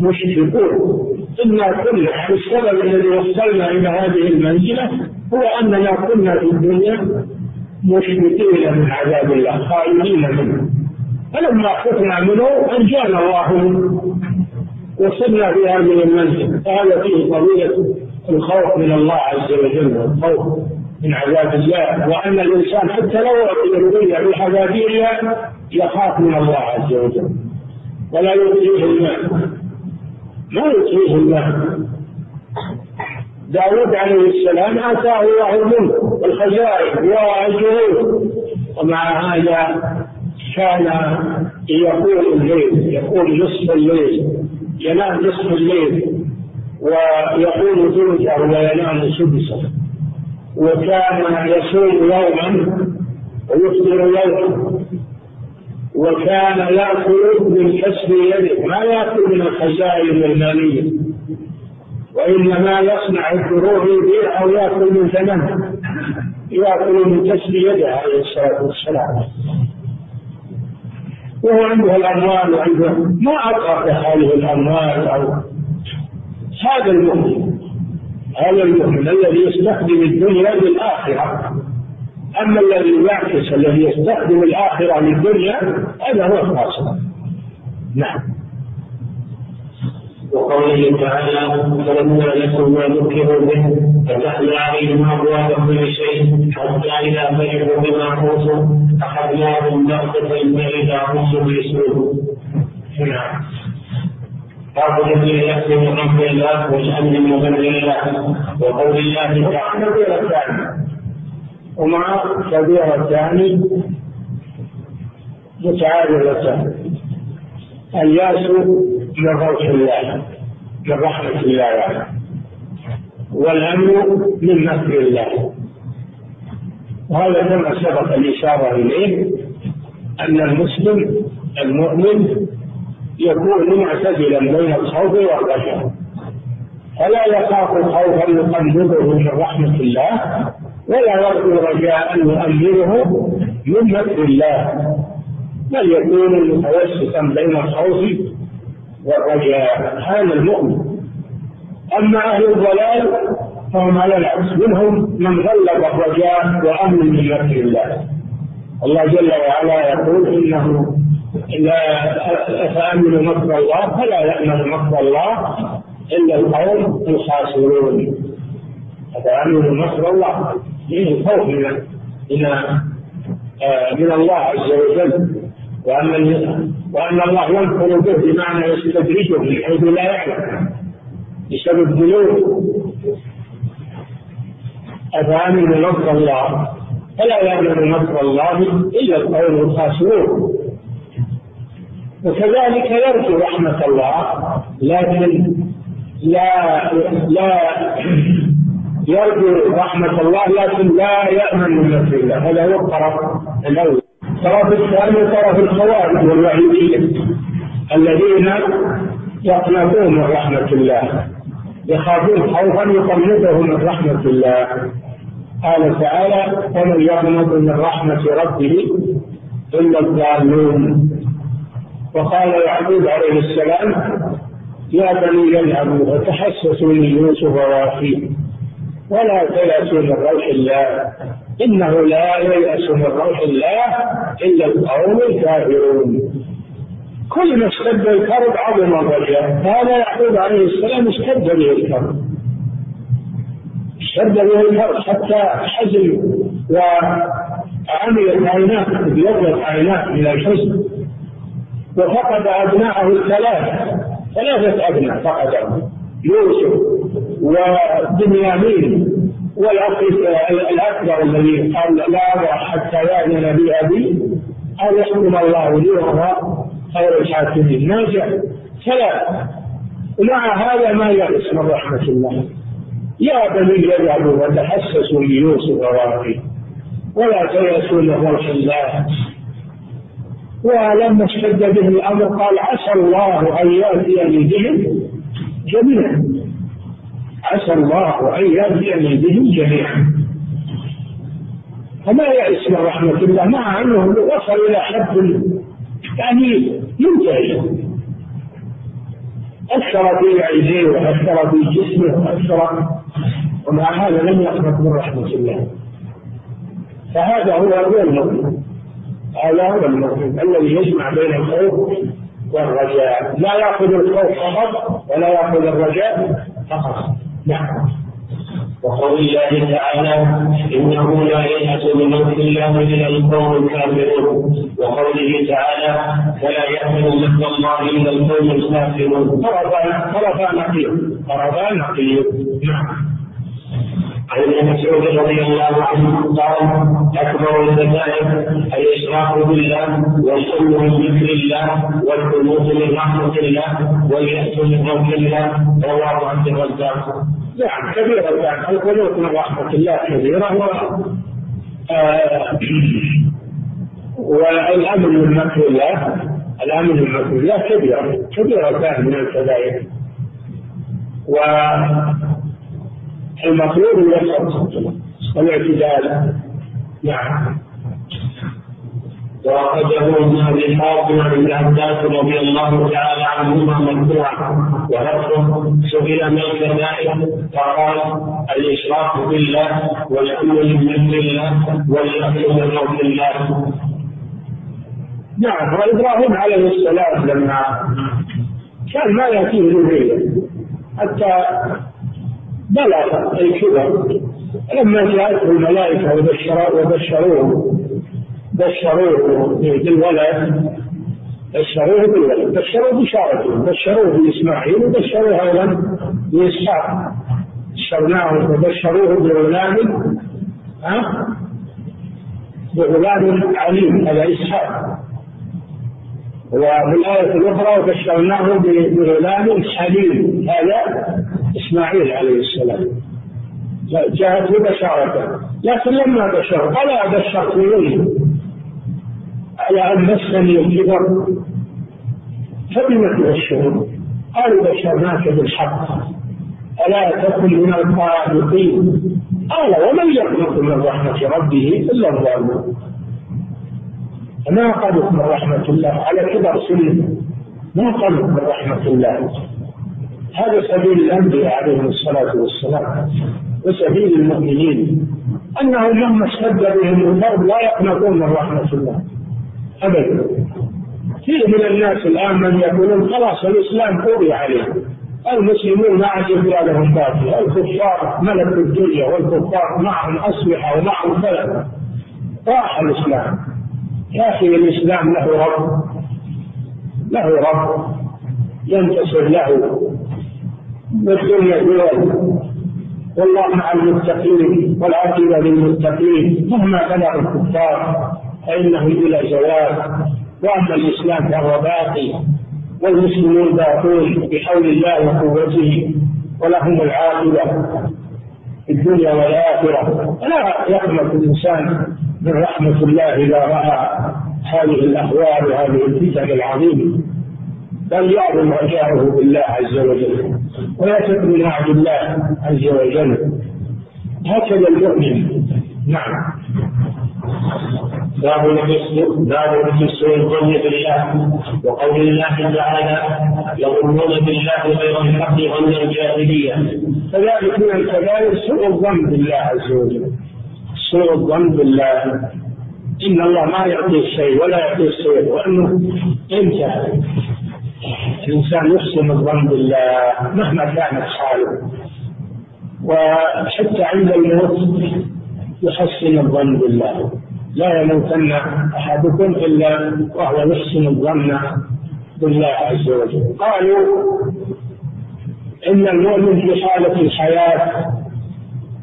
مشفقون. إنا كنا السبب الذي وصلنا إلى هذه المنزلة هو أننا كنا في الدنيا مشفقين من عذاب الله خائفين منه. فلما خفنا منه أنجانا الله منه وصلنا في هذه المنزل فهذا فيه فضيلة الخوف من الله عز وجل والخوف من عذاب الله. وأن الإنسان حتى لو أعطي الرؤية بحذافيرها يخاف من الله عز وجل. ولا يطيعه الماء ما يطيعه الماء داود عليه السلام آتاه الله الملك والخزائن والجنود ومع هذا كان يقول الليل يقول نصف الليل ينام نصف الليل ويقول ثلثه وينام سدسه وكان يصوم يوما ويفطر يوما. وكان يأكل من كسب يده. ما يأكل من الخزائن المالية. وإنما يصنع الدروع يبيع أو يأكل من ثمنه يأكل من كسب يده عليه الصلاة والسلام. وهو عنده الأموال وعنده ما اطرق هذه الأموال أو هذا المؤمن. هذا المؤمن الذي يستخدم الدنيا للآخرة. أما الذي يعكس الذي يستخدم الآخرة للدنيا هذا هو الخاسر. نعم. وقوله تعالى فلما لكم ما ذكروا به فتحنا عليهم أبواب كل شيء حتى إذا فرحوا بما أوتوا أخذناهم بغتة فإذا هم مبلسون نعم. الذي يحسن من رحمه الله واجعلني من غير الله وقول الله تعالى ومع كبيرة الثاني متعادلتان الياس من روح الله من رحمة الله يعني. والأمن من مكر الله. وهذا كما سبق الإشارة إليه أن المسلم المؤمن يكون معتدلا بين الخوف والرجاء فلا يخاف خوفا يقلبه من رحمة الله ولا يرجو رجاء يؤمنه من مكر الله بل يكون متوسطا بين الخوف والرجاء هذا المؤمن. أما أهل الضلال فهم على العكس منهم من غلب الرجاء وامن من مكر الله الله جل وعلا يقول إنه لا افامن مكر الله فلا يامن مكر الله إلا القوم الخاسرون. افامن مكر الله. فيه الخوف من من آه، من الله عز وجل وأن وأن الله ينفر به بمعنى يستدرجه من حيث لا يعلم بسبب ذنوب أفأمن مكر الله؟ فلا يأمن مكر الله إلا القوم الخاسرون. وكذلك يرجو رحمة الله لكن لا لا يرجو رحمة الله لكن لا يأمن من مكر الله هذا هو الطرف الأول. الطرف الثاني طرف الخوارج والوعيدية الذين يقنطون من رحمة الله يخافون خوفا يقنطه من رحمة الله. قال تعالى ومن يقنط من رحمة ربه إلا الضالون. وقال يعقوب عليه السلام يا بني يذهبوا فتحسسوا من يوسف وأخيه. ولا تيأسوا من روح الله. إنه لا ييأس من روح الله إلا القوم الكافرون. كل ما اشتد الكرب عظم الرجاء. هذا يعقوب عليه السلام اشتد به الكرب. اشتد به الكرب حتى حزن وعملت عيناه ابيضت عيناه من الحزن. وفقد أبناءه الثلاثة ثلاثة أبناء فقدهم. يوسف وبنيامين والاخ الأكبر الذي قال لا حتى يأذن بي أبي أو يحكم الله لي وهو خير الحاكمين. جاء؟ ثلاث ومع هذا ما يأس من رحمة الله. يا بني يذهبوا وتحسسوا ليوسف وأخيه ولا تيأسوا من روح الله. ولما اشتد به الأمر قال عسى الله أن يأتيني بهم جميعا. عسى الله أن ياتيني بهم جميعا. فما يئس من رحمة الله؟ مع أنه وصل إلى حد يعني ينتهي. أثر في عينيه وأثر في جسمه وأثر. ومع هذا لم يقنط من رحمة الله. فهذا هو هو المؤمن. هذا هو المؤمن الذي يجمع بين الخوف والرجاء. لا يأخذ الخوف فقط ولا يأخذ الرجاء فقط. وقول الله تعالى إنه لا ييأس من ملك الله إلا القوم الكافرون. وقوله تعالى فلا يأمن مكر الله إلا القوم الكافرون. طرفا نقيض طرفا نقيض نعم عن ابن مسعود رضي الله عنه قال أكبر الكبائر الاشراك بالله والحلم من ذكر الله والقنوت من رحمة الله واليأس من روح الله رواه عبد الرزاق. نعم كبيرة يعني القنوت من رحمة الله كبيرة و آه، والأمن من مكر الله الأمن من مكر الله كبيرة كان من الكبائر و المطلوب الوسط والاعتدال. نعم. وأخرجه ابن أبي حاتم عن ابن عباس رضي الله تعالى عنهما مرفوعا. ولفظه سئل ما الكبائر فقال الإشراك بالله والأمن من الله واليأس من روح الله. نعم. وإبراهيم عليه السلام لما كان ما يأتيه ذرية حتى بلغ الكبر لما جاءته الملائكة وبشروه. بشروه بالولد بشروه بالولد. بشروه بشارته بشروه بإسماعيل وبشروه أيضا بإسحاق. بشرناه وبشروه بغلام ها؟ بغلام عليم هذا إسحاق. وفي الآية الأخرى وبشرناه بغلام حليم هذا إسماعيل عليه السلام. جاءته بشارة لكن لما بشر ألا بشرتموني على أن مسني الكبر. فبم تبشرون قالوا بشرناك بالحق. ألا تكن من القانطين؟ قال ومن يقنط من رحمة ربه إلا الظالمون ما قنط من رحمة الله؟ على كبر سنه ما قنط من رحمة الله؟ هذا سبيل الأنبياء عليهم الصلاة والسلام وسبيل المؤمنين أنهم لما اشتد بهم الضرب لا يقنطون من رحمة الله أبدا. كثير من الناس الآن من يقولون خلاص الإسلام قضي عليه المسلمون ما عاد يبقى لهم باقي. الكفار ملكوا الدنيا والكفار معهم أسلحة ومعهم كذا راح الإسلام. يا أخي الإسلام له رب. له رب. ينتصر له. والدنيا دول والله مع المتقين والعاقبة للمتقين. مهما بلغ الكفار فإنهم إلى زوال وأما الإسلام فهو باقي والمسلمون باقون بحول الله وقوته ولهم العاقبة في الدنيا والآخرة. فلا يقنط الإنسان من رحمة الله إذا رأى هذه الأهوال وهذه الفتن العظيمة. بل يعظم رجاؤه بالله عز وجل ويثق وعد الله عز وجل. هكذا المؤمن. نعم. باب باب في سوء الظن بالله وقول الله تعالى يظنون بالله غير الحق ظن الجاهلية كذلك من الكبائر سوء الظن بالله عز وجل. سوء الظن بالله. إن الله ما يعطي الشيء ولا يعطي الشيء وأنه انتهى. الإنسان يحسن الظن بالله مهما كانت حاله وحتى عند الموت يحسن الظن بالله. لا يموتن أحدكم إلا وهو يحسن الظن بالله عز وجل. قالوا إن المؤمن في حالة الحياة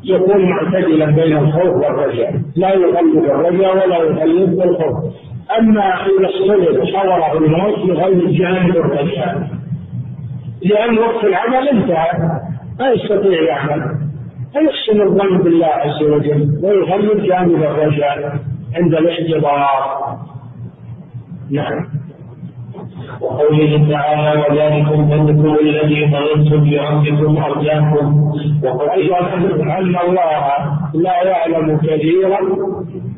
يكون معتدلا بين الخوف والرجاء. لا يغلب الرجاء ولا يغلب الخوف. أما إذا اختلف حضره الموت يغلب جانب الرجاء لأن وقت العمل انتهى. ما يستطيع يعمل فيحسن الظن بالله عز وجل ويغلب جانب الرجاء عند الاحتضار. نعم. وقوله تعالى وذلكم ظنكم الذي ظننتم بربكم أرجاكم. وأيضا أن الله لا يعلم كثيرا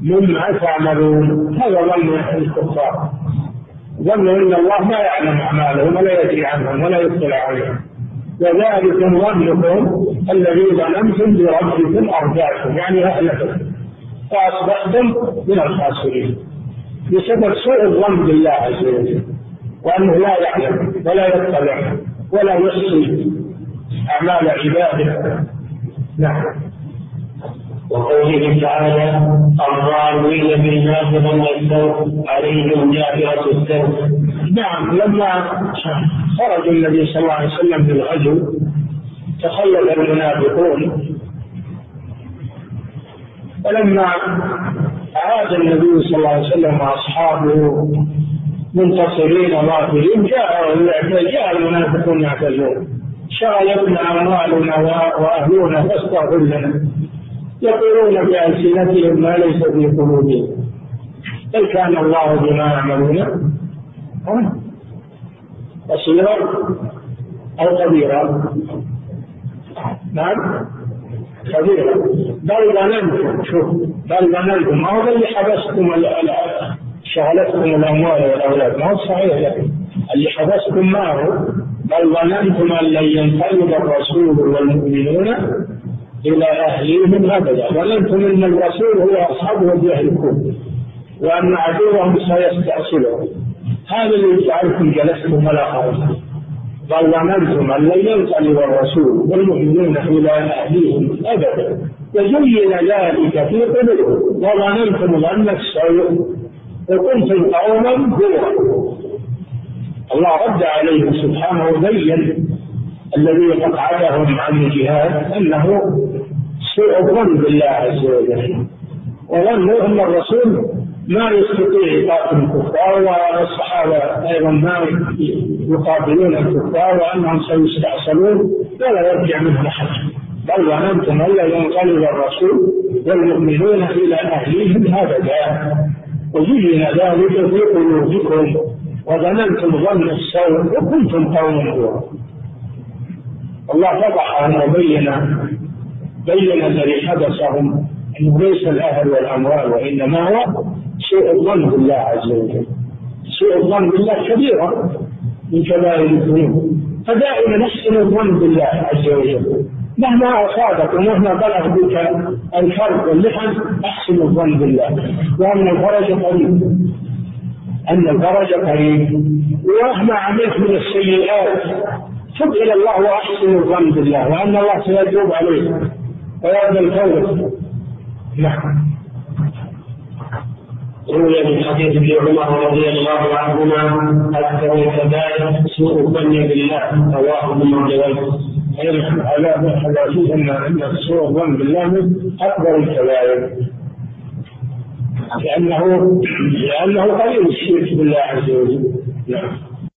مما تعملون هذا ظن الكفار. ظنوا إن الله ما يعلم أعمالهم ولا يدري عنهم ولا يطلع عليهم. وذلكم ظنكم الذي ظننتم بربكم ارداكم يعني اهلكم فأصبحتم من الخاسرين. بسبب سوء الظن بالله عز وجل. وأنه لا يعلم ولا يطلع ولا يحصي أعمال عباده. نعم. وقوله تعالى الضالين بالناس ظن السوء عليهم جابرة السوء. نعم لما خرج النبي صلى الله عليه وسلم بالغزو تخلف المنافقون. فلما عاد النبي صلى الله عليه وسلم وأصحابه منتصرين ظافرين جاء جاء المنافقون يعتذرون شغلتنا أموالنا وأهلنا فاستغفر لنا. يقولون بألسنتهم ما ليس في قلوبهم. بل كان الله بما يعملون بصيرا أو خبيرا نعم. خبيرا بل ظننتم شوف بل ظننتم. ما هو اللي حبستكم شغلتكم الأموال والأولاد؟ ما هو صحيح لكن اللي حبستكم ما هو بل ظننتم أن لن ينقلب الرسول والمؤمنون إلى أهليهم أبدا. ظننتم أن الرسول هو أصحابه يهلكون وأن عدوهم سيستأصلهم. هذا اللي جعلكم جلستم ولا خرجتم. بل ظننتم أن لن ينقلب الرسول والمؤمنون إلى أهليهم أبدا. وزين ذلك في قلوبهم. وظننتم ظن السوء وكنتم قوما بورا. الله رد عليهم سبحانه وبين الذي قطعهم عن الجهاد أنه سوء الظن بالله عز وجل. وظنوا أن الرسول ما يستطيع يقاتل الكفار والصحابه أيضا ما يقاتلون الكفار وأنهم سيستأصلون ولا يرجع منهم أحد. بل ظننتم إلا ينقلب الرسول والمؤمنون إلى أهليهم. ابدا وزين ذلك في قلوبكم. وظننتم ظن السوء وكنتم قوما الله فضحهم وبين بين الذي حدثهم إنه ليس الأهل والأموال وإنما هو سوء الظن بالله عز وجل. سوء الظن بالله كبيرة من كبائر الذنوب. فدائما نحسن الظن بالله عز وجل. مهما أصابك ومهما بلغ بك الفرق واللحن أحسن الظن بالله. وأن الفرج قريب. أن الفرج قريب. ومهما عملت من السيئات تب إلى الله وأحسن الظن بالله. وأن الله سيتوب عليك. ويرضى التوبه نعم. روي من حديث ابن عمر رضي الله عنهما أكثر الكبائر سوء الظن بالله رواه ابن ماجه. على على إن إن سوء الظن بالله أكبر الكبائر. لأنه لأنه قليل الشرك بالله عز وجل. نعم.